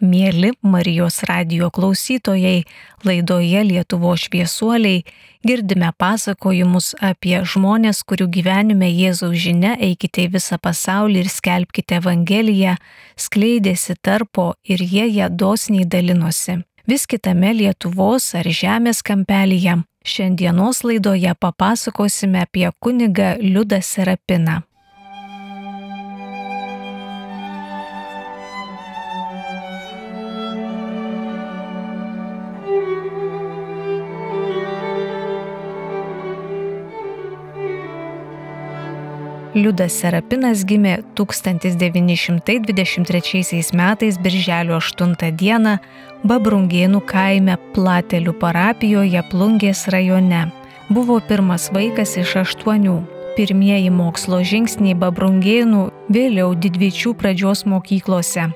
Mėly Marijos radio klausytojai, laidoje Lietuvo šviesuoliai girdime pasakojimus apie žmonės, kurių gyvenime Jėzaus žinia eikite į visą pasaulį ir skelbkite Evangeliją, skleidėsi tarpo ir jie ją dosniai dalinosi. Vis kitame Lietuvos ar žemės kampelyje šiandienos laidoje papasakosime apie kunigą Liudą Serapiną. Liudas Serapinas gimė 1923 metais birželio 8 dieną Babrungėnų kaime Platelių parapijoje Plungės rajone. Buvo pirmas vaikas iš aštuonių. Pirmieji mokslo žingsniai Babrungėnų, vėliau Didvyčių pradžios mokyklose.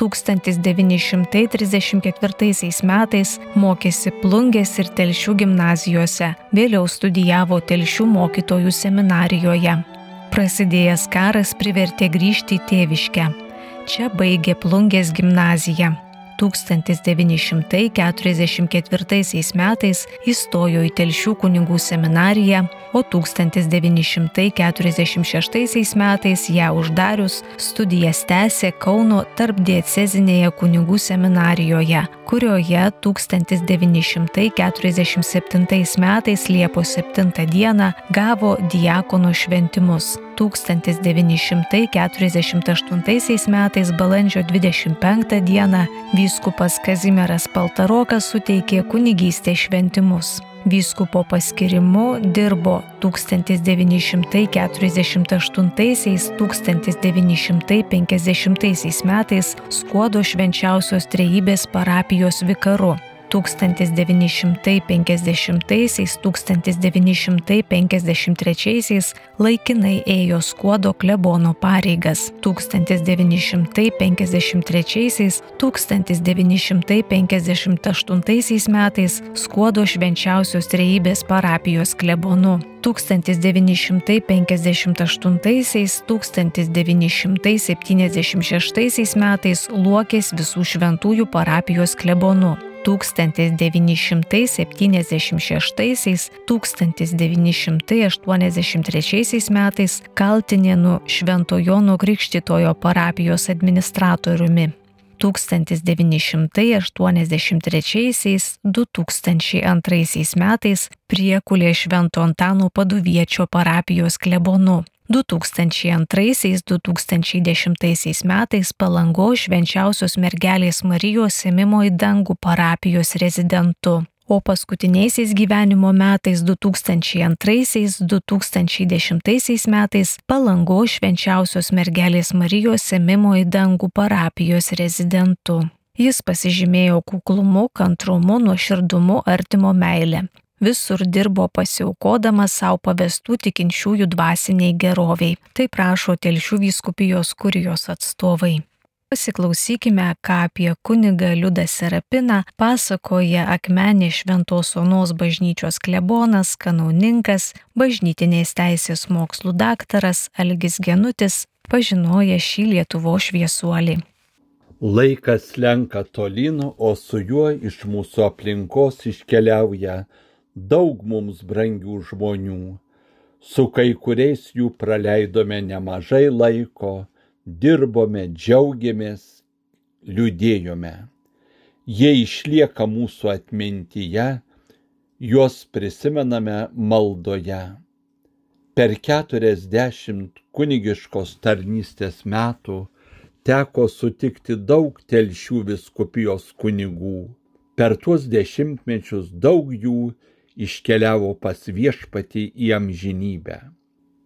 1934 metais mokėsi Plungės ir Telšių gimnazijose, vėliau studijavo Telšių mokytojų seminarijoje. Prasidėjęs karas privertė grįžti į tėviškę. Čia baigė Plungės gimnaziją. 1944 metais įstojo į Telšių kunigų seminariją, o 1946 metais ją uždarius studijas tęsė Kauno tarpdiecezinėje kunigų seminarijoje, kurioje 1947 metais Liepos 7 dieną gavo diakono šventimus. 1948 metais balandžio 25 dieną vyskupas Kazimieras Paltarokas suteikė kunigystės šventimus. Vyskupo paskirimu dirbo 1948-1950 metais Skuodo švenčiausios trejybės parapijos vikaru. 1950-1953 laikinai ėjo Skuodo klebono pareigas. 1953-1958 metais Skuodo švenčiausios trejybės parapijos klebonu. 1958-1976 metais Luokės visų šventųjų parapijos klebonu. 1976-1983 metais Kaltinėnų Šventojono Krikštitojo parapijos administratoriumi. 1983-2002 metais priekulė Švento Antano paduviečio parapijos klebonu. 2002-2010 metais Palango švenčiausios mergelės Marijos semimo į dangų parapijos rezidentu. O paskutiniaisiais gyvenimo metais 2002-2010 metais Palango švenčiausios mergelės Marijos semimo į dangų parapijos rezidentu. Jis pasižymėjo kuklumu, kantrumu, nuoširdumu, artimo meilė visur dirbo pasiaukodamas savo pavestų tikinčiųjų dvasiniai geroviai. Tai prašo telšių vyskupijos kurijos atstovai. Pasiklausykime, ką apie kunigą Liudą Serapiną pasakoja Akmenė Šventos Onos bažnyčios klebonas, kanauninkas, bažnytinės teisės mokslų daktaras Algis Genutis, pažinoja šį Lietuvo šviesuolį. Laikas lenka tolyn, o su juo iš mūsų aplinkos iškeliauja daug mums brangių žmonių. Su kai kuriais jų praleidome nemažai laiko, dirbome, džiaugiamės, liūdėjome. Jie išlieka mūsų atmintyje, juos prisimename maldoje. Per keturiasdešimt kunigiškos tarnystės metų teko sutikti daug telšių viskupijos kunigų. Per tuos dešimtmečius daug jų iškeliavo pas viešpatį į amžinybę.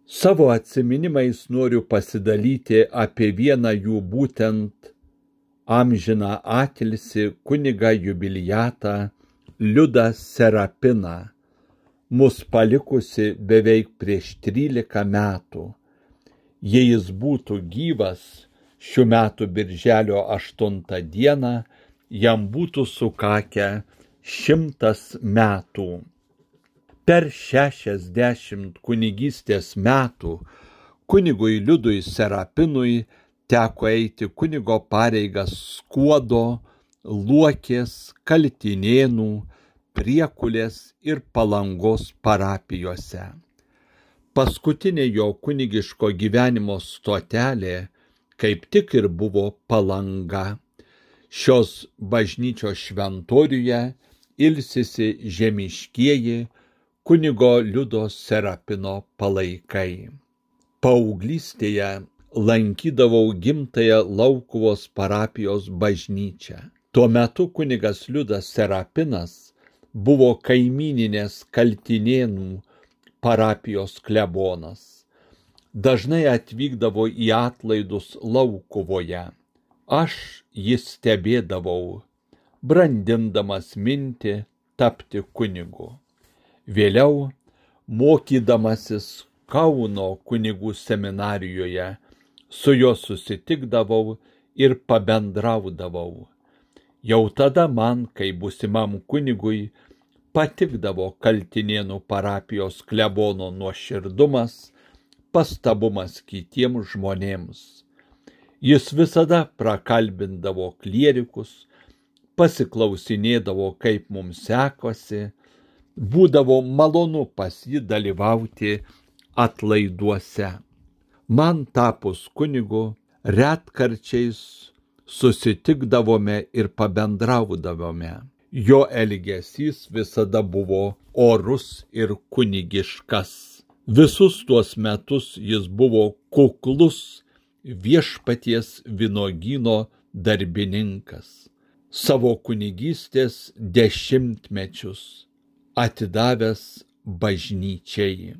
Savo atsiminimais noriu pasidalyti apie vieną jų būtent amžiną atilsi kuniga jubiliatą Liudą Serapiną, mus palikusi beveik prieš 13 metų. Jei jis būtų gyvas, šių metų birželio 8 dieną jam būtų sukakę šimtas metų per šešiasdešimt kunigystės metų kunigui Liudui Serapinui teko eiti kunigo pareigas skuodo, luokės, kaltinėnų, priekulės ir palangos parapijose. Paskutinė jo kunigiško gyvenimo stotelė kaip tik ir buvo palanga. Šios bažnyčios šventoriuje ilsisi žemiškieji kunigo Liudo Serapino palaikai. Paauglystėje lankydavau gimtąją Laukuvos parapijos bažnyčią. Tuo metu kunigas Liudas Serapinas buvo kaimininės kaltinėnų parapijos klebonas. Dažnai atvykdavo į atlaidus Laukuvoje. Aš jis stebėdavau, brandindamas mintį tapti kunigu. Vėliau, mokydamasis Kauno kunigų seminarijoje, su juo susitikdavau ir pabendraudavau. Jau tada man, kai busimam kunigui, patikdavo kaltinėnų parapijos klebono nuoširdumas, pastabumas kitiems žmonėms. Jis visada prakalbindavo klierikus, pasiklausinėdavo, kaip mums sekosi, būdavo malonu pas jį dalyvauti atlaiduose. Man tapus kunigu, retkarčiais susitikdavome ir pabendraudavome. Jo elgesys visada buvo orus ir kunigiškas. Visus tuos metus jis buvo kuklus viešpaties vinogino darbininkas. Savo kunigystės dešimtmečius atidavęs bažnyčiai.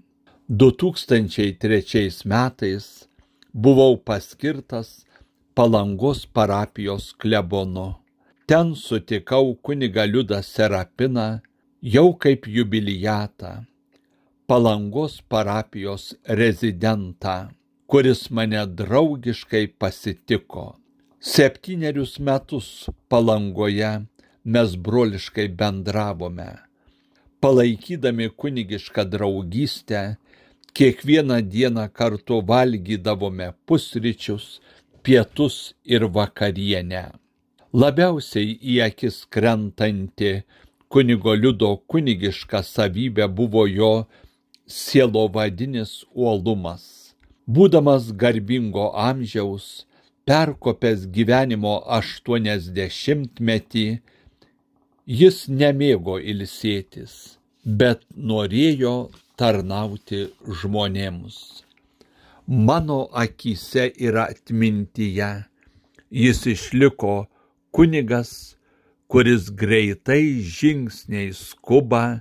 2003 metais buvau paskirtas Palangos parapijos klebonu. Ten sutikau kuniga Liudą Serapiną jau kaip jubiliatą, Palangos parapijos rezidentą, kuris mane draugiškai pasitiko. Septynerius metus Palangoje mes broliškai bendravome palaikydami kunigišką draugystę, kiekvieną dieną kartu valgydavome pusryčius, pietus ir vakarienę. Labiausiai į akis krentanti kunigo liudo kunigiška savybė buvo jo sielovadinis uolumas. Būdamas garbingo amžiaus, perkopęs gyvenimo aštuoniasdešimtmetį, Jis nemėgo ilsėtis, bet norėjo tarnauti žmonėms. Mano akise ir atmintyje jis išliko kunigas, kuris greitai žingsniai skuba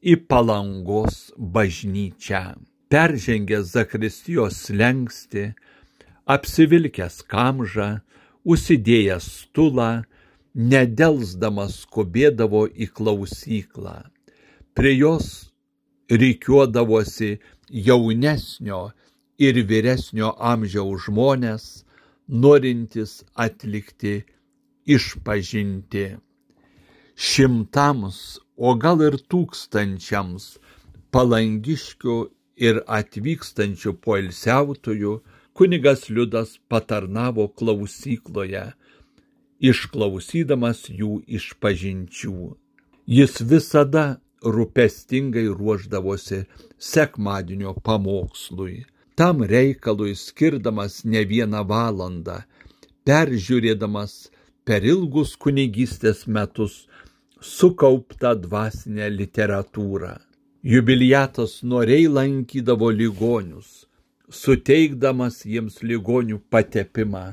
į palangos bažnyčią. Peržengęs Zakristijos lengsti, apsivilkęs kamžą, užsidėjęs stulą, nedelsdamas skubėdavo į klausyklą. Prie jos reikiuodavosi jaunesnio ir vyresnio amžiaus žmonės, norintys atlikti išpažinti. Šimtams, o gal ir tūkstančiams palangiškių ir atvykstančių poilsiautojų kunigas Liudas patarnavo klausykloje išklausydamas jų išpažinčių. Jis visada rūpestingai ruoždavosi sekmadienio pamokslui. Tam reikalui skirdamas ne vieną valandą, peržiūrėdamas per ilgus kunigystės metus sukauptą dvasinę literatūrą. Jubiliatas noriai lankydavo ligonius, suteikdamas jiems ligonių patepimą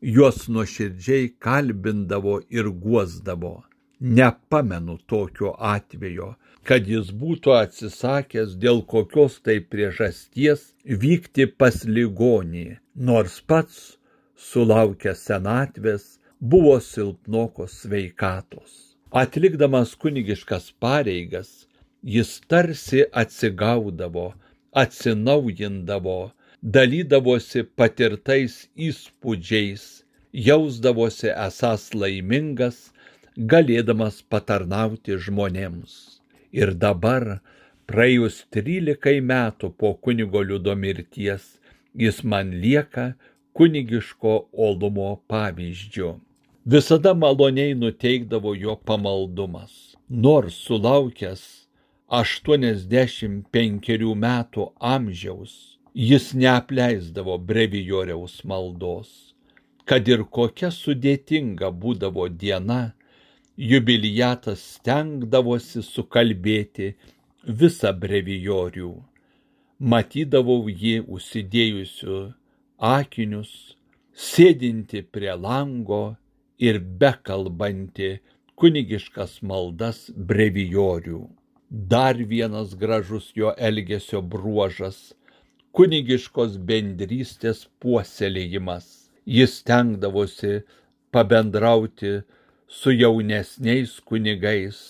juos nuoširdžiai kalbindavo ir guosdavo. Nepamenu tokio atvejo, kad jis būtų atsisakęs dėl kokios tai priežasties vykti pas ligonį, nors pats, sulaukęs senatvės, buvo silpnokos sveikatos. Atlikdamas kunigiškas pareigas, jis tarsi atsigaudavo, atsinaujindavo, dalydavosi patirtais įspūdžiais, jausdavosi esas laimingas, galėdamas patarnauti žmonėms. Ir dabar, praėjus trylikai metų po kunigo liudo mirties, jis man lieka kunigiško olumo pavyzdžiu. Visada maloniai nuteikdavo jo pamaldumas, nors sulaukęs 85 metų amžiaus, jis neapleisdavo brevijoriaus maldos. Kad ir kokia sudėtinga būdavo diena, jubilijatas stengdavosi sukalbėti visą brevijorių. Matydavau jį užsidėjusiu akinius, sėdinti prie lango ir bekalbanti kunigiškas maldas brevijorių. Dar vienas gražus jo elgesio bruožas - kunigiškos bendrystės puoselėjimas. Jis stengdavosi pabendrauti su jaunesniais kunigais,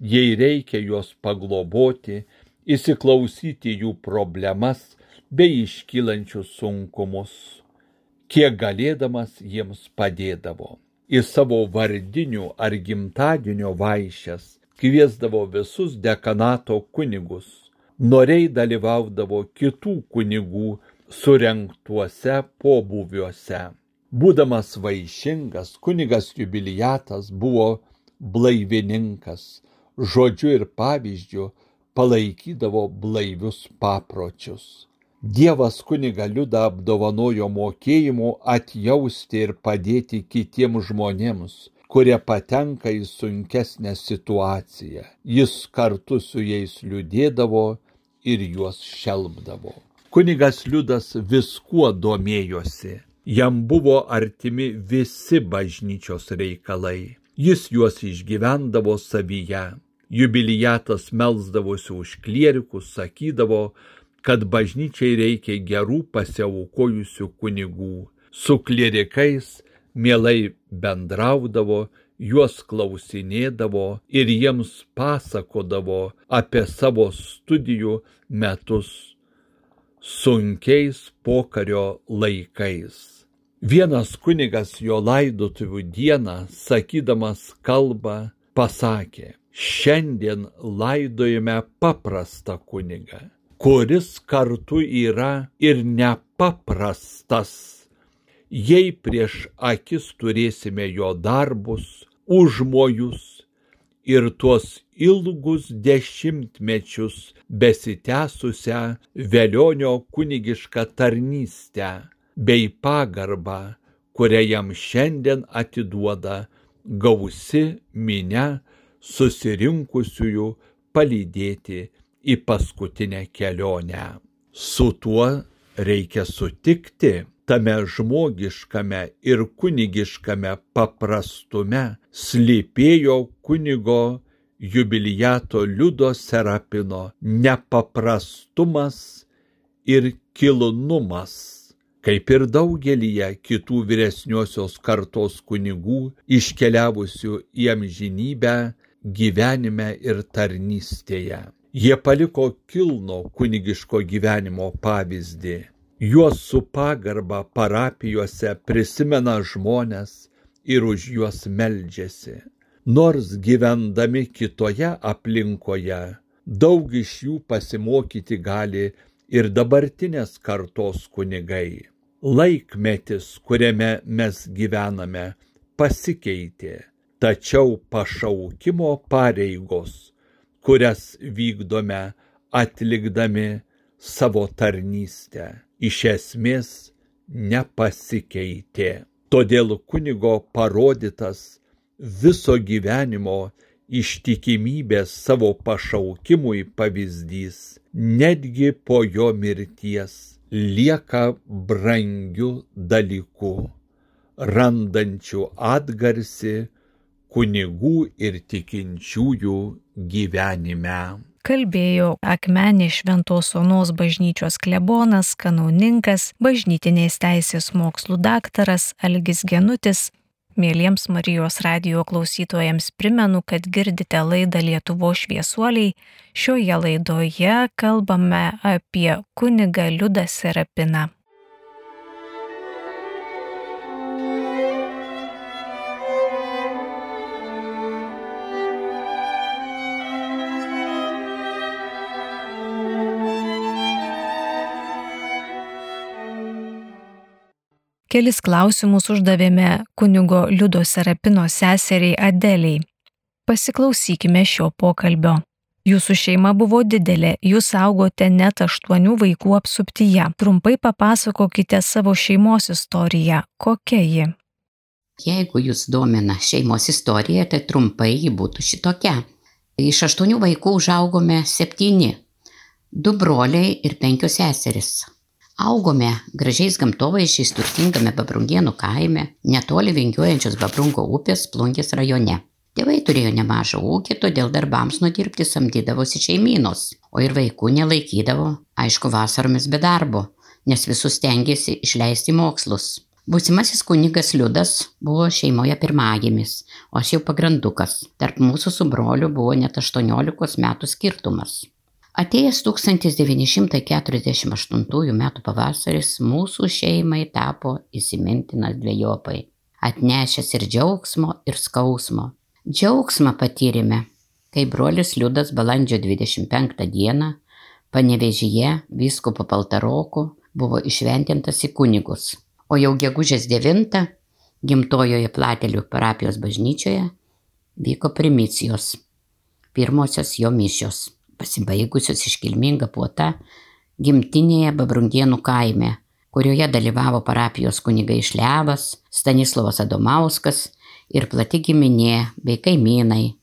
jei reikia juos pagloboti, įsiklausyti jų problemas bei iškylančius sunkumus. Kiek galėdamas jiems padėdavo. Į savo vardinių ar gimtadienio vaišes kviesdavo visus dekanato kunigus. Noriai dalyvaudavo kitų kunigų surenktuose pobūviuose. Būdamas vaišingas, kunigas jubilijatas buvo blaivininkas, žodžiu ir pavyzdžiu palaikydavo blaivius papročius. Dievas kuniga liudą apdovanojo mokėjimu atjausti ir padėti kitiems žmonėms, kurie patenka į sunkesnę situaciją. Jis kartu su jais liūdėdavo ir juos šelbdavo. Kunigas liudas viskuo domėjosi. Jam buvo artimi visi bažnyčios reikalai. Jis juos išgyvendavo savyje jubilijatas melsdavosi už klierikus, sakydavo, kad bažnyčiai reikia gerų pasiaukojusių kunigų. Su klierikais mielai bendraudavo, juos klausinėdavo ir jiems pasakodavo apie savo studijų metus sunkiais pokario laikais. Vienas kunigas jo laidotuvių dieną, sakydamas kalbą, pasakė, šiandien laidojame paprastą kunigą, kuris kartu yra ir nepaprastas. Jei prieš akis turėsime jo darbus, užmojus ir tuos ilgus dešimtmečius besitęsusią velionio kunigišką tarnystę bei pagarbą, kurią jam šiandien atiduoda gausi minia susirinkusiųjų palydėti į paskutinę kelionę. Su tuo reikia sutikti tame žmogiškame ir kunigiškame paprastume slypėjo kunigo jubiliato liudo serapino nepaprastumas ir kilnumas kaip ir daugelyje kitų vyresniosios kartos kunigų iškeliavusių į amžinybę gyvenime ir tarnystėje. Jie paliko kilno kunigiško gyvenimo pavyzdį. Juos su pagarba parapijose prisimena žmonės ir už juos meldžiasi. Nors gyvendami kitoje aplinkoje, daug iš jų pasimokyti gali ir dabartinės kartos kunigai. Laikmetis, kuriame mes gyvename, pasikeitė tačiau pašaukimo pareigos, kurias vykdome atlikdami savo tarnystę, iš esmės nepasikeitė. Todėl kunigo parodytas viso gyvenimo ištikimybės savo pašaukimui pavyzdys, netgi po jo mirties lieka brangiu dalyku, randančiu atgarsi kunigų ir tikinčiųjų gyvenime. Kalbėjo Akmenė Šventos Onos bažnyčios klebonas, kanauninkas, bažnytinės teisės mokslų daktaras Algis Genutis. Mėlyms Marijos radio klausytojams primenu, kad girdite laidą Lietuvo šviesuoliai. Šioje laidoje kalbame apie kunigą Liudą Serapiną. Kelis klausimus uždavėme kunigo Liudo Serapino seseriai Adeliai. Pasiklausykime šio pokalbio. Jūsų šeima buvo didelė, jūs augote net aštuonių vaikų apsuptyje. Trumpai papasakokite savo šeimos istoriją. Kokia ji? Jeigu jūs domina šeimos istorija, tai trumpai ji būtų šitokia. Iš aštuonių vaikų užaugome septyni. Du broliai ir penkios seseris. Augome gražiais gamtovaizdžiais turtingame Babrungienų kaime, netoli vingiuojančios Babrungo upės Plungės rajone. Tėvai turėjo nemažą ūkį, todėl darbams nudirbti samdydavosi šeimynos, o ir vaikų nelaikydavo, aišku, vasaromis be darbo, nes visus tengiasi išleisti mokslus. Būsimasis kunigas Liudas buvo šeimoje pirmagimis, o aš jau pagrandukas. Tarp mūsų su broliu buvo net 18 metų skirtumas. Atėjęs 1948 m. pavasaris mūsų šeimai tapo įsimintinas dviejopai, atnešęs ir džiaugsmo, ir skausmo. Džiaugsmą patyrėme, kai brolis Liudas balandžio 25 dieną panevežyje vyskupo Paltaroku buvo išventintas į kunigus, o jau gegužės 9 gimtojoje Platelių parapijos bažnyčioje vyko primicijos, pirmosios jo mišios pasibaigusios iškilminga puota gimtinėje Babrungienų kaime, kurioje dalyvavo parapijos kunigai Šlevas, Stanislavas Adomauskas ir plati giminė bei kaimynai.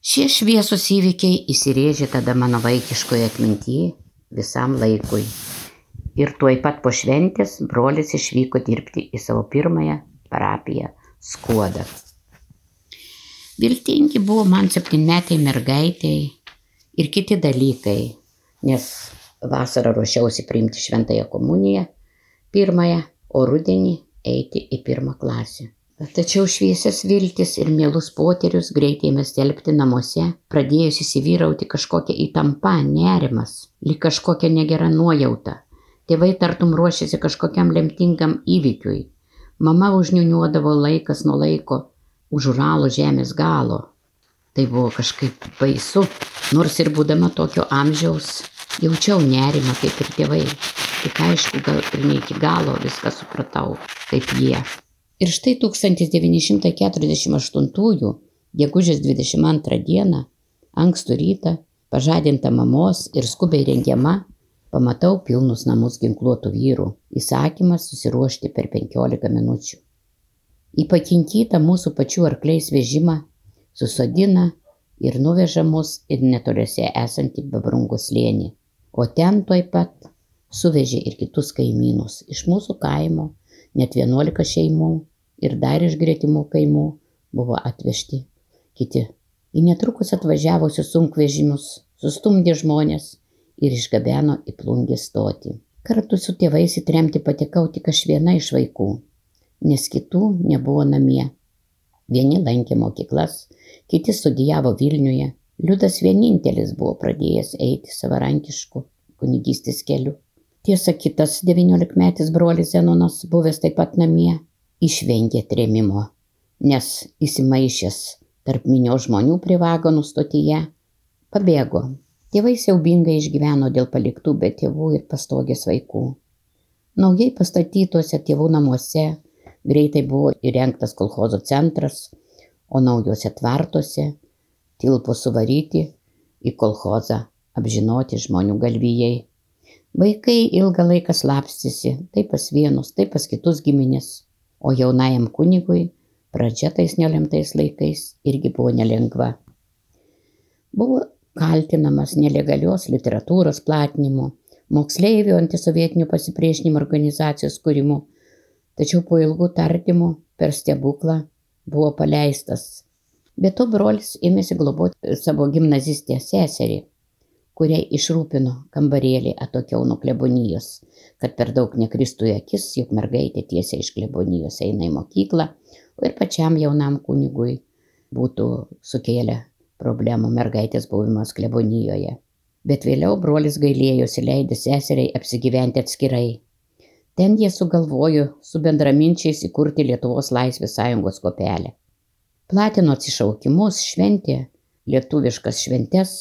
Šie šviesus įvykiai įsirėžė tada mano vaikiškoje atmintyje visam laikui. Ir tuoj pat po šventės brolis išvyko dirbti į savo pirmąją parapiją Skuodą. Viltingi buvo man septynmetiai mergaitėjai, ir kiti dalykai, nes vasarą ruošiausi priimti šventąją komuniją, pirmąją, o rudenį eiti į pirmą klasę. Tačiau šviesias viltis ir mielus poterius greitai mes telpti namuose, pradėjus įsivyrauti kažkokia įtampa, nerimas, lyg kažkokia negera nuojauta. Tėvai tartum ruošiasi kažkokiam lemtingam įvykiui. Mama užniuniuodavo laikas nuo laiko už Uralo žemės galo, Tai buvo kažkaip baisu, nors ir būdama tokio amžiaus jaučiau nerimą kaip ir tėvai. Tik aišku, gal ir ne iki galo viską supratau, kaip jie. Ir štai 1948 gegužės 22 dieną, ankstų rytą, pažadinta mamos ir skubiai rengiama, pamatau pilnus namus ginkluotų vyrų. Įsakymas susiruošti per 15 minučių. Į pakinkytą mūsų pačių arkliais vežimą susodina ir nuveža mus ir netoliuose esantį Babrungo slėnį. O ten tuoj pat suvežė ir kitus kaimynus iš mūsų kaimo, net 11 šeimų ir dar iš gretimų kaimų buvo atvežti kiti. Į netrukus atvažiavusius sunkvežimius sustumdė žmonės ir išgabeno į plungį stoti. Kartu su tėvais įtremti patekau tik aš viena iš vaikų, nes kitų nebuvo namie. Vieni lankė mokyklas, kiti studijavo Vilniuje. Liudas vienintelis buvo pradėjęs eiti savarankišku kunigystės keliu. Tiesa, kitas devyniolikmetis brolis Zenonas, buvęs taip pat namie, išvengė trėmimo, nes įsimaišęs tarp minio žmonių prie vagonų stotyje, pabėgo. Tėvai siaubingai išgyveno dėl paliktų be tėvų ir pastogės vaikų. Naujai pastatytuose tėvų namuose Greitai buvo įrengtas kolchozo centras, o naujuose tvartuose tilpo suvaryti į kolchozą apžinoti žmonių galvijai. Vaikai ilgą laiką slapstėsi, tai pas vienus, tai pas kitus giminės, o jaunajam kunigui pradžia tais nelemtais laikais irgi buvo nelengva. Buvo kaltinamas nelegalios literatūros platinimu, moksleivių antisovietinių pasipriešinimo organizacijos kūrimu tačiau po ilgų tardymų per stebuklą buvo paleistas. Be to brolis ėmėsi globoti savo gimnazistę seserį, kuriai išrūpino kambarėlį atokiau nuo klebonijos, kad per daug nekristų į akis, juk mergaitė tiesiai iš klebonijos eina į mokyklą, o ir pačiam jaunam kunigui būtų sukėlę problemų mergaitės buvimas klebonijoje. Bet vėliau brolis gailėjosi leidęs seseriai apsigyventi atskirai Ten jie sugalvojo su bendraminčiais įkurti Lietuvos laisvės sąjungos kopelę. Platino atsišaukimus, šventė lietuviškas šventes,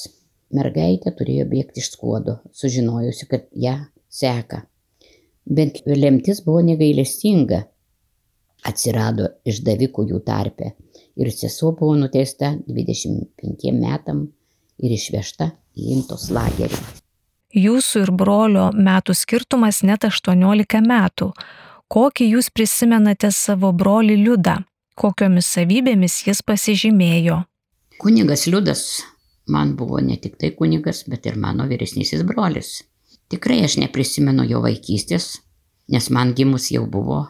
mergaitė turėjo bėgti iš skuodo, sužinojusi, kad ją seka. Bet lemtis buvo negailestinga. atsirado išdavikų jų tarpe. Ir sesuo buvo nuteista 25 metam ir išvežta į Intos lagerį. Jūsų ir brolio metų skirtumas net 18 metų. Kokį jūs prisimenate savo brolį Liudą? Kokiomis savybėmis jis pasižymėjo? Kunigas Liudas man buvo ne tik tai kunigas, bet ir mano vyresnysis brolis. Tikrai aš neprisimenu jo vaikystės, nes man gimus jau buvo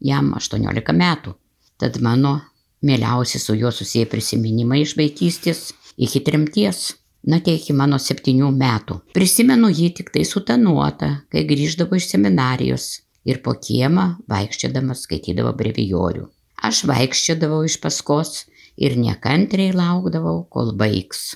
jam 18 metų. Tad mano mieliausi su juo susiję prisiminimai iš vaikystės iki tremties. Na, tai iki mano septynių metų. Prisimenu jį tik tai sutanuotą, kai grįždavo iš seminarijos ir po kiemą vaikščiodamas skaitydavo brevijorių. Aš vaikščiodavau iš paskos ir nekantriai laukdavau, kol baigs.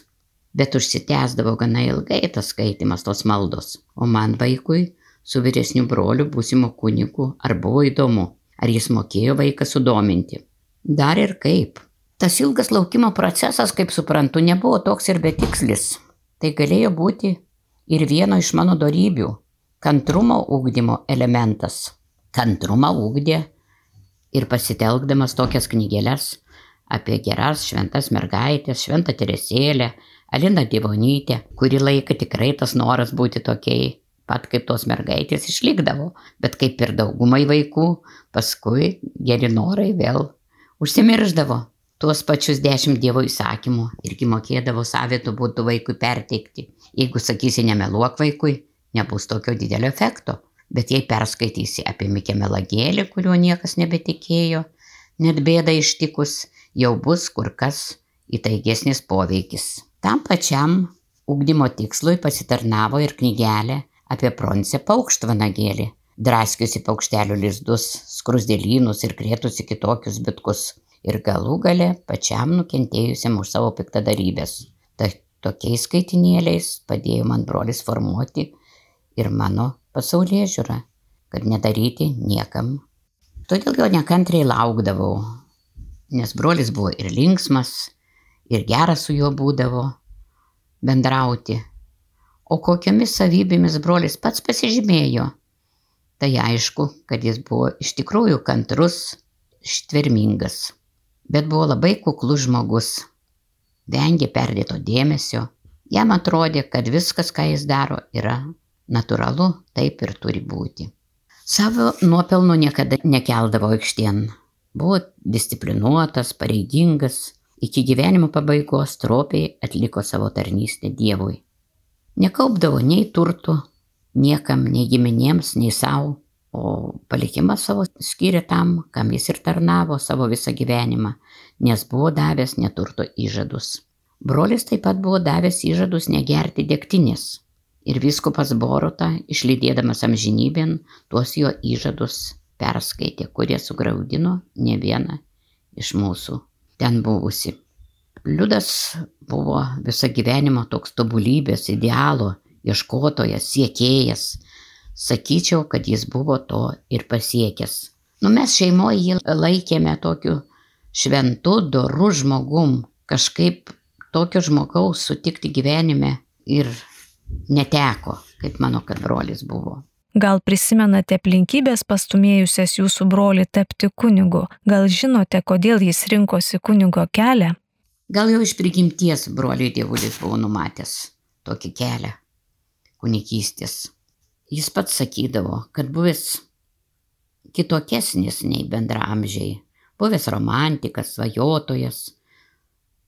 Bet užsitęsdavo gana ilgai tas skaitimas tos maldos, o man vaikui su vyresniu broliu būsimo kunigu ar buvo įdomu, ar jis mokėjo vaiką sudominti. Dar ir kaip. Tas ilgas laukimo procesas, kaip suprantu, nebuvo toks ir betikslis. Tai galėjo būti ir vieno iš mano darybių - kantrumo ūkdymo elementas. Kantrumą ūkdė ir pasitelkdamas tokias knygelės apie geras šventas mergaitės, šventą Teresėlę, Aliną Dievonytę, kurį laiką tikrai tas noras būti tokiai pat kaip tos mergaitės išlikdavo, bet kaip ir daugumai vaikų, paskui geri norai vėl užsimirždavo. Tuos pačius dešimt Dievo įsakymų irgi mokėdavo savitų būtų vaikui perteikti. Jeigu sakysi nemeluok vaikui, nebus tokio didelio efekto. Bet jei perskaitysi apie Mikė melagėlį, kuriuo niekas nebetikėjo, net bėda ištikus, jau bus kur kas įtaigesnis poveikis. Tam pačiam ugdymo tikslui pasitarnavo ir knygelė apie Proncę paukštvanagėlį, draskiusi paukštelių lizdus, skrusdėlynus ir krėtusi kitokius bitkus ir galų gale pačiam nukentėjusiam už savo piktadarybės. Ta, tokiais skaitinėliais padėjo man brolis formuoti ir mano pasaulyje žiūrą, kad nedaryti niekam. Todėl jo nekantriai laukdavau, nes brolis buvo ir linksmas, ir geras su juo būdavo bendrauti o kokiomis savybėmis brolis pats pasižymėjo. Tai aišku, kad jis buvo iš tikrųjų kantrus, ištvermingas, bet buvo labai kuklus žmogus, vengė perdėto dėmesio, jam atrodė, kad viskas, ką jis daro, yra natūralu, taip ir turi būti. Savo nuopelnų niekada nekeldavo aikštien. Buvo disciplinuotas, pareigingas, iki gyvenimo pabaigos tropiai atliko savo tarnystę Dievui. Nekaupdavo nei turtų, niekam, nei giminėms, nei savo, o palikimą savo skyrė tam, kam jis ir tarnavo savo visą gyvenimą, nes buvo davęs neturto įžadus. Brolis taip pat buvo davęs įžadus negerti degtinės. Ir viskupas Borota, išlydėdamas amžinybėn, tuos jo įžadus perskaitė, kurie sugraudino ne vieną iš mūsų ten buvusi. Liudas buvo visą gyvenimą toks tobulybės, idealo, ieškotojas, siekėjas. Sakyčiau, kad jis buvo to ir pasiekęs. Nu, mes šeimoje jį laikėme tokiu šventu, doru žmogum. Kažkaip tokio žmogaus sutikti gyvenime ir neteko, kaip mano, kad brolis buvo. Gal prisimenate aplinkybės pastumėjusias jūsų brolį tapti kunigu? Gal žinote, kodėl jis rinkosi kunigo kelią? Gal jau iš prigimties broliui dievulis buvo numatęs tokį kelią kunikystės. Jis pats sakydavo, kad buvęs kitokesnis nei bendramžiai, buvęs romantikas, svajotojas,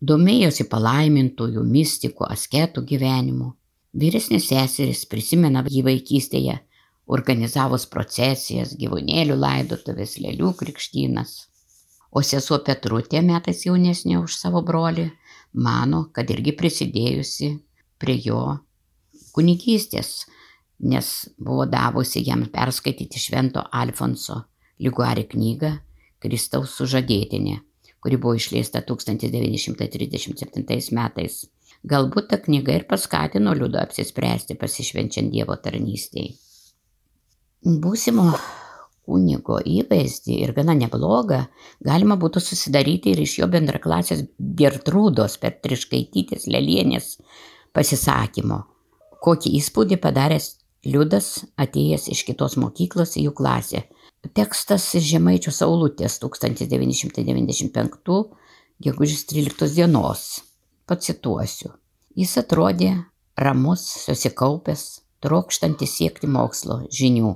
domėjosi palaimintųjų, mystikų, asketų gyvenimu. Vyresnės seseris prisimena jį vaikystėje, organizavus procesijas, gyvūnėlių laidotuvės, lėlių krikštynas o sesuo Petrutė metais jaunesnė už savo brolį mano, kad irgi prisidėjusi prie jo kunigystės, nes buvo davusi jam perskaityti Švento Alfonso Liguari knygą Kristaus sužadėtinė, kuri buvo išleista 1937 metais. Galbūt ta knyga ir paskatino Liudą apsispręsti pasišvenčiant Dievo tarnystėje. Būsimo kunigo įvaizdį ir gana neblogą galima būtų susidaryti ir iš jo bendraklasės Gertrūdos Petriškaitytės Lelienės pasisakymo. Kokį įspūdį padaręs Liudas atėjęs iš kitos mokyklos į jų klasę. Tekstas iš Žemaičio Saulutės 1995 gegužės 13 dienos. Pacituosiu. Jis atrodė ramus, susikaupęs, trokštantis siekti mokslo žinių.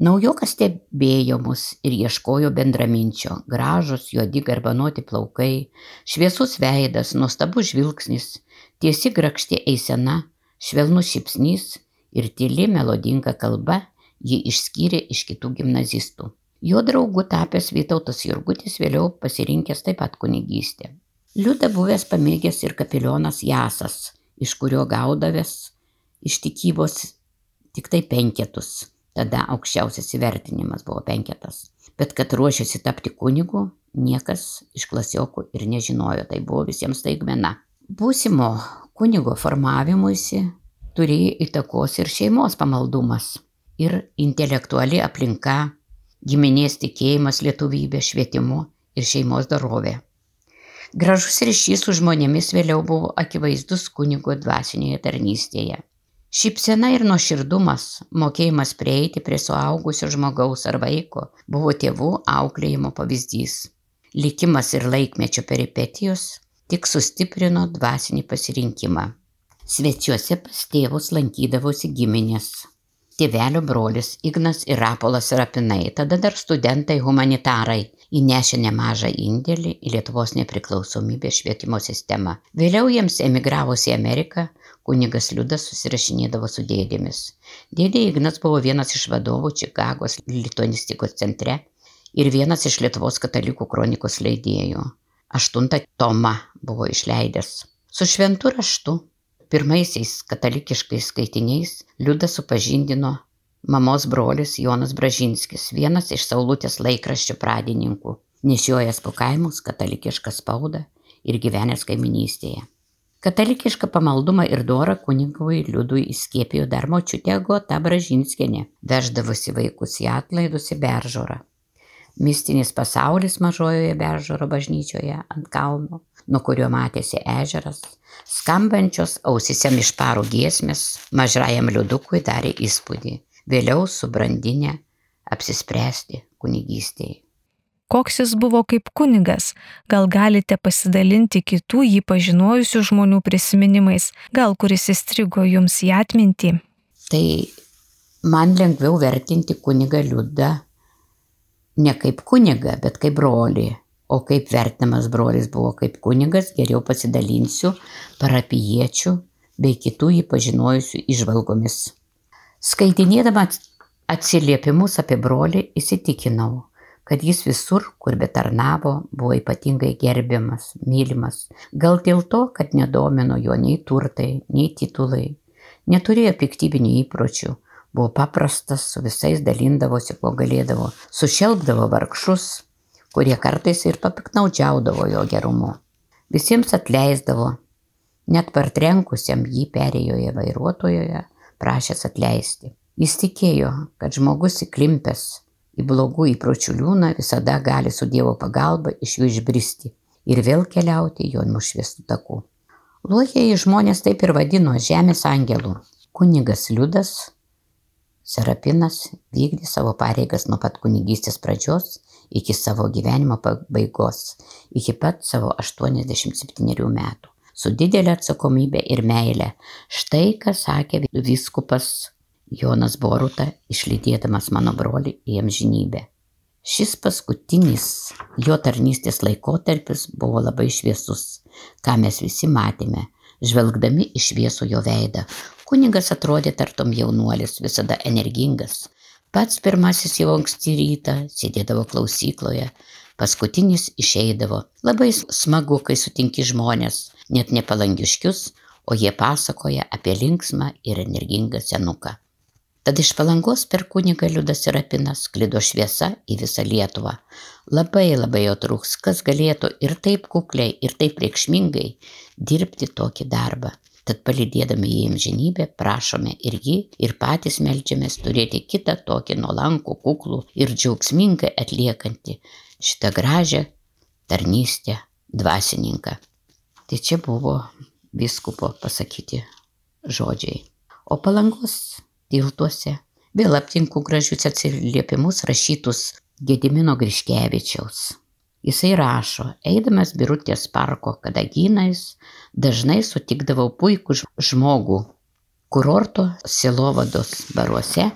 Naujokas stebėjo mus ir ieškojo bendraminčio. Gražus, juodi garbanoti plaukai, šviesus veidas, nuostabus žvilgsnis, tiesi grakšti eisena, švelnus šipsnys ir tyli melodinga kalba jį išskyrė iš kitų gimnazistų. Jo draugu tapęs Vytautas Jurgutis vėliau pasirinkęs taip pat kunigystę. Liuda buvęs pamėgęs ir kapilionas Jasas, iš kurio gaudavęs iš tikybos tik tai penketus. Tada aukščiausias įvertinimas buvo penketas. Bet kad ruošiasi tapti kunigu, niekas iš klasiokų ir nežinojo, tai buvo visiems staigmena. Būsimo kunigo formavimuisi turėjo įtakos ir šeimos pamaldumas, ir intelektuali aplinka, giminės tikėjimas lietuvybė, švietimu ir šeimos darovė. Gražus ryšys su žmonėmis vėliau buvo akivaizdus kunigo dvasinėje tarnystėje. Šypsena ir nuoširdumas, mokėjimas prieiti prie suaugusio žmogaus ar vaiko buvo tėvų auklėjimo pavyzdys. Likimas ir laikmečio peripetijos tik sustiprino dvasinį pasirinkimą. Svečiuose pas tėvus lankydavosi giminės. Tėvelio brolis ignas ir rapolas rapinai tada dar studentai humanitarai įnešę nemažą indėlį į lietuvos nepriklausomybės švietimo sistemą. Vėliau jiems emigravus į ameriką kunigas liudas susirašinėdavo su dėdėmis. Dėdė ignas buvo vienas iš vadovų čikagos lituanistikos centre ir vienas iš lietuvos katalikų kronikos leidėjų. Aštuntą tomą buvo išleidęs. Su šventu raštu pirmaisiais katalikiškais skaitiniais liudą supažindino mamos brolis jonas bražinskis vienas iš saulutės laikraščio pradininkų nešiojęs po kaimus katalikišką spaudą ir gyvenęs kaimynystėje katalikišką pamaldumą ir dorą kunigui liudui įskiepijo dar močiutė agota bražinskienė veždavusi vaikus į atlaidus į beržorą. Mistinis pasaulis mažojoje beržoro bažnyčioje ant kalno nuo kurio matėsi ežeras skambančios ausyse mišparų giesmės mažajam liudukui darė įspūdį vėliau subrandinę apsispręsti kunigystėje koks jis buvo kaip kunigas. Gal galite pasidalinti kitų jį pažinojusių žmonių prisiminimais, gal kuris įstrigo jums į atmintį? Tai man lengviau vertinti kunigą liudą ne kaip kunigą, bet kaip brolį. O kaip vertinamas brolis buvo kaip kunigas, geriau pasidalinsiu parapiečių bei kitų jį pažinojusių išvalgomis. Skaitinėdama atsiliepimus apie brolį įsitikinau, kad jis visur, kur betarnavo, buvo ypatingai gerbiamas, mylimas. Gal dėl to, kad nedomino jo nei turtai, nei titulai, neturėjo piktybinių įpročių, buvo paprastas, su visais dalindavosi, kuo galėdavo, sušelbdavo vargšus, kurie kartais ir papiknaudžiaudavo jo gerumu. Visiems atleisdavo, net partrenkusiam jį perėjoje vairuotojoje prašęs atleisti. Jis tikėjo, kad žmogus įklimpęs į blogų įpročių liūną visada gali su Dievo pagalba iš jų išbristi ir vėl keliauti jo nušviestų takų. Luojieji žmonės taip ir vadino žemės angelų. Kunigas Liudas Serapinas vykdė savo pareigas nuo pat kunigystės pradžios iki savo gyvenimo pabaigos, iki pat savo 87 metų, su didelė atsakomybė ir meilė. Štai ką sakė viskupas Jonas Boruta, išlydėdamas mano brolį į amžinybę. Šis paskutinis jo tarnystės laikotarpis buvo labai šviesus, ką mes visi matėme, žvelgdami į šviesų jo veidą, Kunigas atrodė tartum jaunuolis, visada energingas. Pats pirmasis jau anksti rytą sėdėdavo klausykloje, paskutinis išeidavo. Labai smagu, kai sutinki žmonės, net nepalangiškius, o jie pasakoja apie linksmą ir energingą senuką. Tad iš palangos per kunigą Liudas ir Apinas klido šviesa į visą Lietuvą. Labai labai jo trūks, kas galėtų ir taip kukliai, ir taip reikšmingai dirbti tokį darbą tad palydėdami į amžinybę prašome ir jį, ir patys melžiamės turėti kitą tokį nuolankų, kuklų ir džiaugsmingai atliekantį šitą gražią tarnystę dvasininką. Tai čia buvo viskupo pasakyti žodžiai. O palangos tiltuose vėl aptinku gražius atsiliepimus rašytus Gedimino Griškevičiaus. Jisai rašo, eidamas Birutės parko kadagynais, dažnai sutikdavau puikų žmogų. Kurorto silovados baruose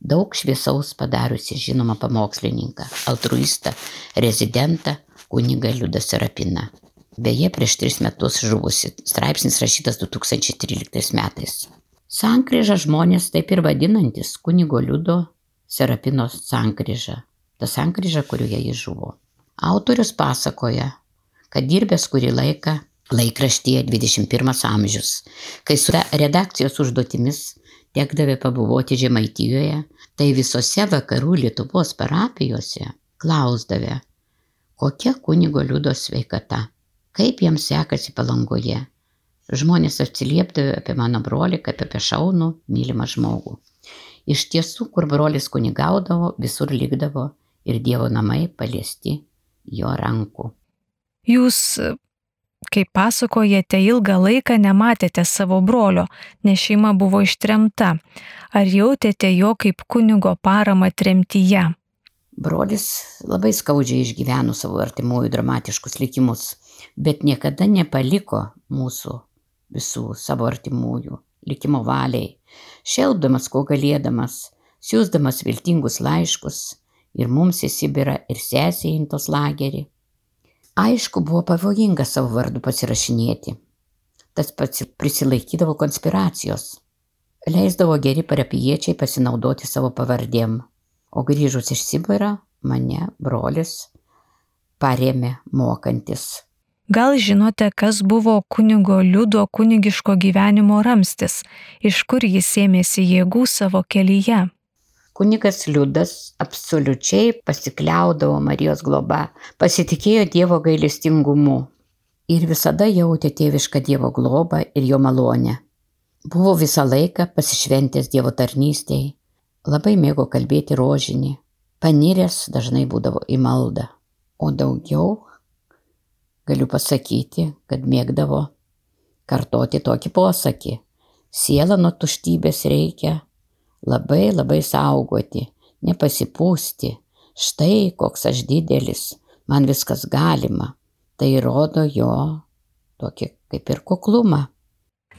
daug šviesaus padariusi žinomą pamokslininką, altruistą, rezidentą kunigą Liudą Serapiną. Beje, prieš tris metus žuvusi, straipsnis rašytas 2013 metais. Sankryža žmonės taip ir vadinantis kunigo Liudo Serapinos sankryža. Ta sankryža, kurioje jis žuvo. Autorius pasakoja, kad dirbęs kurį laiką laikraštyje 21 amžius, kai su redakcijos užduotimis tekdavė pabuvoti Žemaitijoje, tai visose vakarų Lietuvos parapijose klausdavė, kokia kunigo liudo sveikata kaip jam sekasi palangoje. Žmonės atsiliepdavo apie mano brolį kaip apie šaunų, mylimą žmogų. Iš tiesų, kur brolis kunigaudavo, visur likdavo ir Dievo namai paliesti jo rankų. Jūs, kaip pasakojate, ilgą laiką nematėte savo brolio, nes šeima buvo ištremta. Ar jautėte jo kaip kunigo paramą tremtyje? Brolis labai skaudžiai išgyveno savo artimųjų dramatiškus likimus bet niekada nepaliko mūsų visų savo artimųjų likimo valiai, šelbdamas, ko galėdamas, siūsdamas viltingus laiškus ir mums į Sibirą ir sesį į tos lagerį. Aišku, buvo pavojinga savo vardu pasirašinėti. Tas pats prisilaikydavo konspiracijos. Leisdavo geri parapiečiai pasinaudoti savo pavardėm. O grįžus iš Sibirą, mane brolis parėmė mokantis Gal žinote, kas buvo kunigo liudo kunigiško gyvenimo ramstis, iš kur jis ėmėsi jėgų savo kelyje? Kunigas liudas absoliučiai pasikliaudavo Marijos globa, pasitikėjo Dievo gailestingumu ir visada jautė tėvišką Dievo globą ir jo malonę. Buvo visą laiką pasišventęs Dievo tarnystėje, labai mėgo kalbėti rožinį, paniręs dažnai būdavo į maldą, o daugiau galiu pasakyti, kad mėgdavo kartoti tokį posakį. Sielą nuo tuštybės reikia labai labai saugoti, nepasipūsti. Štai koks aš didelis, man viskas galima. Tai rodo jo tokį kaip ir kuklumą.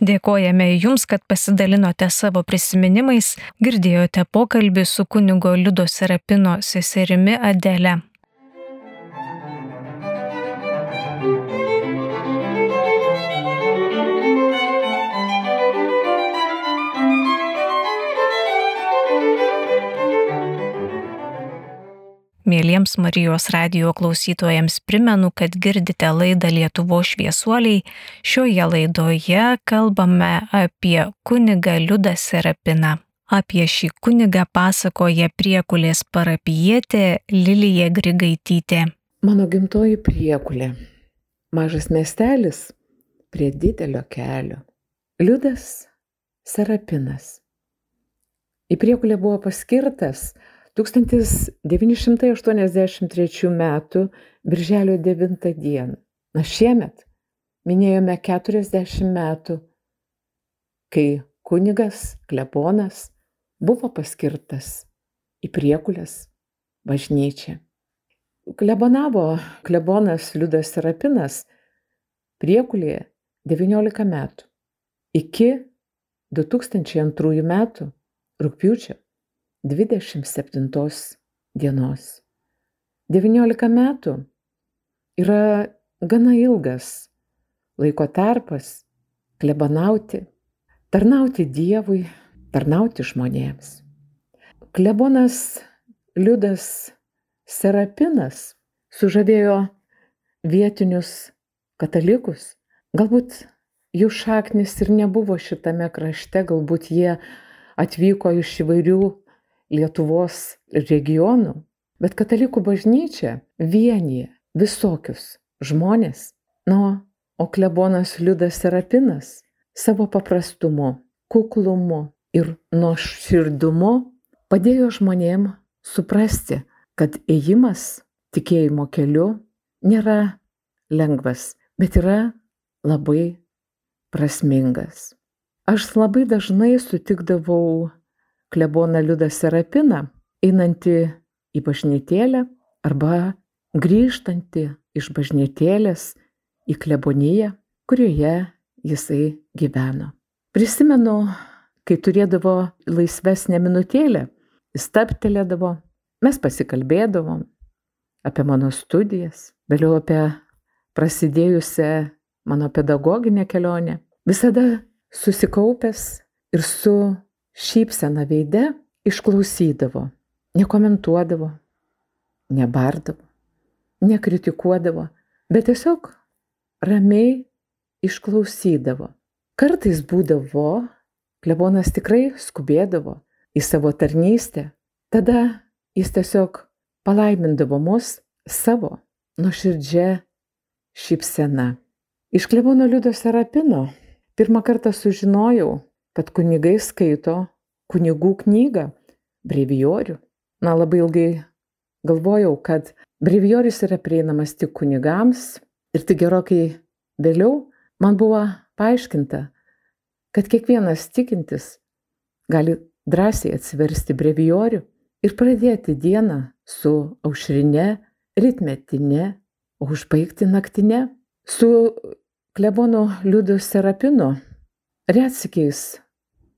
Dėkojame Jums, kad pasidalinote savo prisiminimais, girdėjote pokalbį su kunigo Liudo Serapino seserimi Adele. Mėlyjams Marijos radio klausytojams primenu, kad girdite laidą Lietuvo šviesuoliai. Šioje laidoje kalbame apie kunigą Liudą Serapiną. Apie šį kunigą pasakoja priekulės parapijietė Lilija Grigaitytė. Mano gimtoji priekulė. Mažas miestelis prie didelio kelio. Liudas Serapinas. Į priekulę buvo paskirtas 1983 m. birželio 9 d. Na šiemet minėjome 40 metų, kai kunigas Kleponas buvo paskirtas į priekulės bažnyčią. Klebonavo klebonas Liudas Serapinas priekulėje 19 metų. Iki 2002 metų rūpiučio 27 dienos. 19 metų yra gana ilgas laiko tarpas klebanauti, tarnauti Dievui, tarnauti žmonėms. Klebonas Liudas Serapinas sužavėjo vietinius katalikus. Galbūt jų šaknis ir nebuvo šitame krašte, galbūt jie atvyko iš įvairių Lietuvos regionų, bet katalikų bažnyčia vienyje visokius žmonės. Nu, o klebonas Liudas Serapinas savo paprastumu, kuklumu ir nuoširdumu padėjo žmonėm suprasti, kad ėjimas tikėjimo keliu nėra lengvas, bet yra labai prasmingas. Aš labai dažnai sutikdavau kleboną Liudą Serapiną, einantį į bažnytėlę arba grįžtanti iš bažnytėlės į kleboniją, kurioje jisai gyveno. Prisimenu, kai turėdavo laisvesnę minutėlę, jis taptelėdavo, mes pasikalbėdavom apie mano studijas, vėliau apie prasidėjusią mano pedagoginę kelionę. Visada susikaupęs ir su šypsena veide išklausydavo, nekomentuodavo, nebardavo, nekritikuodavo, bet tiesiog ramiai išklausydavo. Kartais būdavo, klebonas tikrai skubėdavo į savo tarnystę, tada jis tiesiog palaimindavo mus savo nuoširdžia šypsena. Iš klebono Liudo Serapino pirmą kartą sužinojau, kad kunigai skaito kunigų knygą brevijorių. Na, labai ilgai galvojau, kad brevijorius yra prieinamas tik kunigams ir tik gerokai vėliau man buvo paaiškinta, kad kiekvienas tikintis gali drąsiai atsiversti brevijorių ir pradėti dieną su aušrinė, ritmetinė, o užbaigti naktinė. Su klebonu Liudu Serapinu retsykiais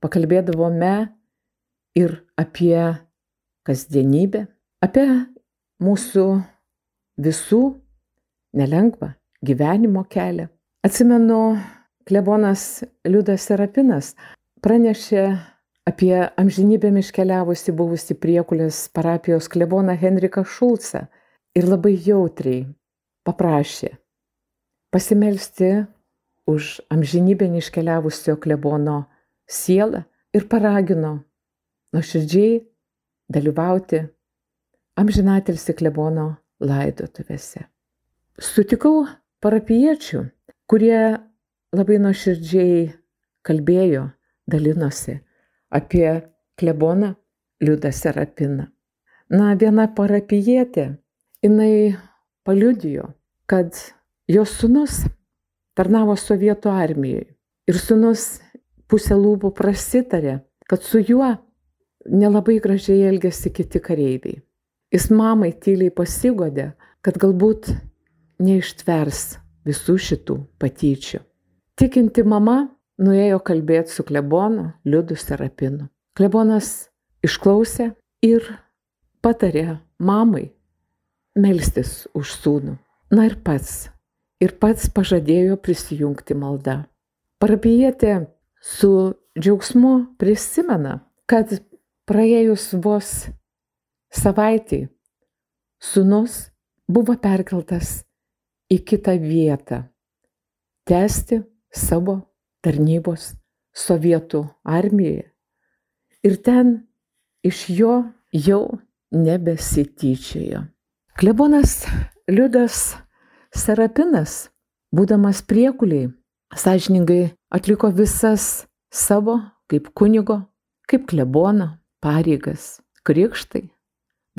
pakalbėdavome ir apie kasdienybę, apie mūsų visų nelengvą gyvenimo kelią. Atsimenu, klebonas Liudas Serapinas pranešė apie amžinybėm iškeliavusi buvusi priekulės parapijos kleboną Henriką Šulcą ir labai jautriai paprašė pasimelsti už amžinybėn iškeliavusio klebono sielą ir paragino nuoširdžiai dalyvauti amžinatilsi klebono laidotuvėse. Sutikau parapiečių, kurie labai nuoširdžiai kalbėjo, dalinosi apie kleboną Liudą Serapiną. Na, viena parapijietė, jinai paliudijo, kad jos sunus tarnavo sovietų armijoje ir sunus pusę lūpų prasitarė, kad su juo nelabai gražiai elgėsi kiti kareiviai. Jis mamai tyliai pasigodė, kad galbūt neištvers visų šitų patyčių. Tikinti mama nuėjo kalbėti su klebonu Liudu Serapinu. Klebonas išklausė ir patarė mamai melstis už sūnų. Na ir pats. Ir pats pažadėjo prisijungti maldą. Parapijietė su džiaugsmu prisimena, kad praėjus vos savaitį sūnus buvo perkeltas į kitą vietą - tęsti savo tarnybos sovietų armijoje. Ir ten iš jo jau nebesityčiojo. Klebonas Liudas Serapinas, būdamas priekuliai, sąžiningai atliko visas savo kaip kunigo, kaip klebono pareigas - krikštai,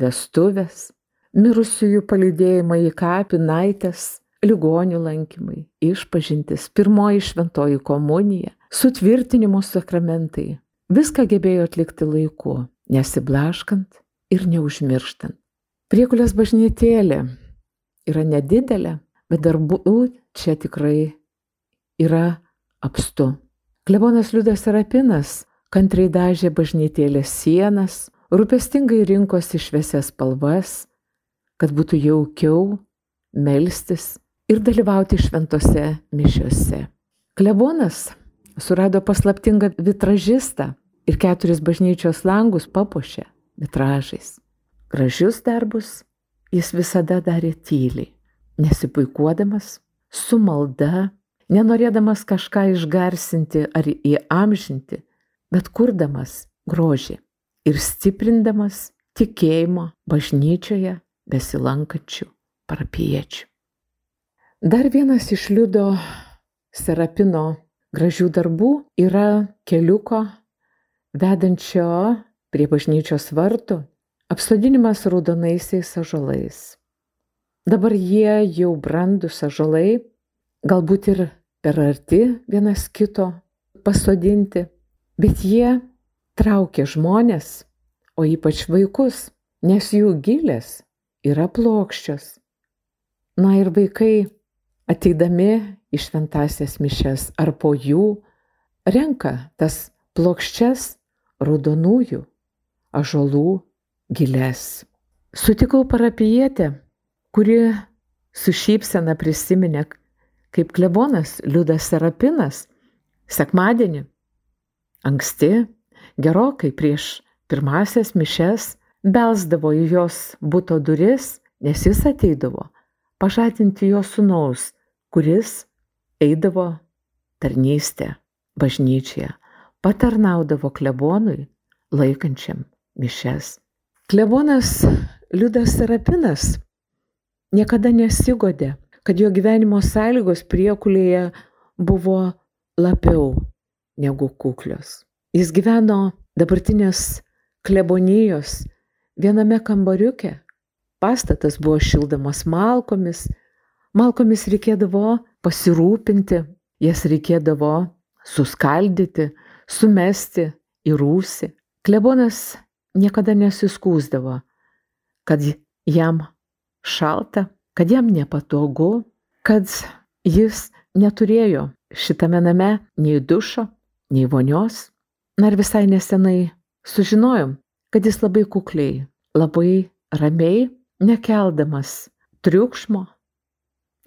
vestuvės, mirusiųjų palydėjimai į kapinaitės, ligonių lankymai, išpažintis, pirmoji šventoji komunija, sutvirtinimo sakramentai. Viską gebėjo atlikti laiku, nesiblaškant ir neužmirštant. Priekulės bažnytėlė yra nedidelė, bet darbų čia tikrai yra apstu. Klebonas Liudas Rapinas kantriai dažė bažnytėlės sienas, rūpestingai rinkosi šviesias spalvas, kad būtų jaukiau melstis ir dalyvauti šventose mišiuose. Klebonas surado paslaptingą vitražistą ir keturis bažnyčios langus papuošė vitražais. Gražius darbus jis visada darė tyliai, nesipuikuodamas, su malda, nenorėdamas kažką išgarsinti ar įamžinti, bet kurdamas grožį ir stiprindamas tikėjimo bažnyčioje besilankančių parapiečių. Dar vienas iš liudo Serapino gražių darbų yra keliuko vedančio prie bažnyčios vartų apsodinimas raudonaisiais ažolais. Dabar jie jau brandus ažolai, galbūt ir per arti vienas kito pasodinti, bet jie traukia žmonės, o ypač vaikus, nes jų gilės yra plokščios. Na ir vaikai, ateidami į šventasias mišes ar po jų, renka tas plokščias raudonųjų ažolų gilės. Sutikau parapijietę, kuri su šypsena prisiminė, kaip klebonas Liudas Serapinas sekmadienį anksti, gerokai prieš pirmasias mišes, belsdavo į jos būto duris, nes jis ateidavo pažadinti jo sunaus, kuris eidavo tarnystę bažnyčioje, patarnaudavo klebonui laikančiam mišes. Klebonas Liudas Serapinas niekada nesigodė, kad jo gyvenimo sąlygos priekulėje buvo labiau negu kuklios. Jis gyveno dabartinės klebonijos viename kambariuke. Pastatas buvo šildamas malkomis, malkomis reikėdavo pasirūpinti, jas reikėdavo suskaldyti, sumesti į rūsį. Klebonas niekada nesiskūsdavo, kad jam šalta, kad jam nepatogu, kad jis neturėjo šitame name nei dušo, nei vonios. Na ir visai nesenai sužinojom, kad jis labai kukliai, labai ramiai, nekeldamas triukšmo,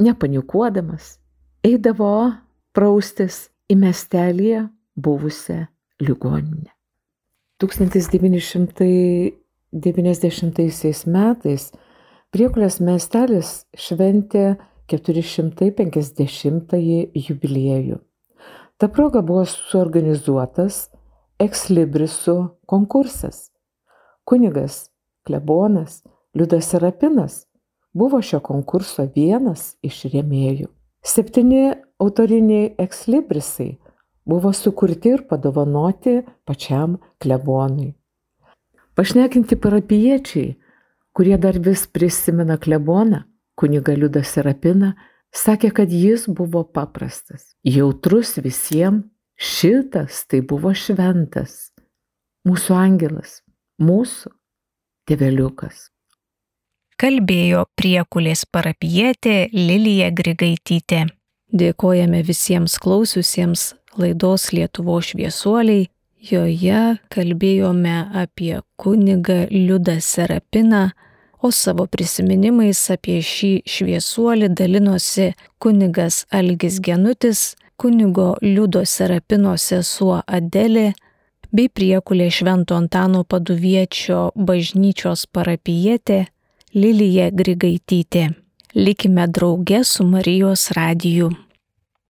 nepanikuodamas, eidavo praustis į miestelį buvusią ligoninę. 1990 metais Priekulės miestelis šventė 450-ąjį jubiliejų. Ta proga buvo suorganizuotas ekslibrisų konkursas. Kunigas Klebonas Liudas Serapinas buvo šio konkurso vienas iš rėmėjų. Septyni autoriniai ekslibrisai buvo sukurti ir padovanoti pačiam klebonui. Pašnekinti parapiečiai, kurie dar vis prisimena kleboną, kuniga Liudą Serapiną, sakė, kad jis buvo paprastas, jautrus visiems, šitas tai buvo šventas, mūsų angelas, mūsų tėveliukas. Kalbėjo priekulės parapietė Lilija Grigaitytė. Dėkojame visiems klausiusiems laidos Lietuvo šviesuoliai. Joje kalbėjome apie kunigą Liudą Serapiną, o savo prisiminimais apie šį šviesuolį dalinosi kunigas Algis Genutis, kunigo Liudo Serapino sesuo Adelė bei priekulė Švento Antano paduviečio bažnyčios parapijietė Lilija Grigaitytė. Likime drauge su Marijos radiju.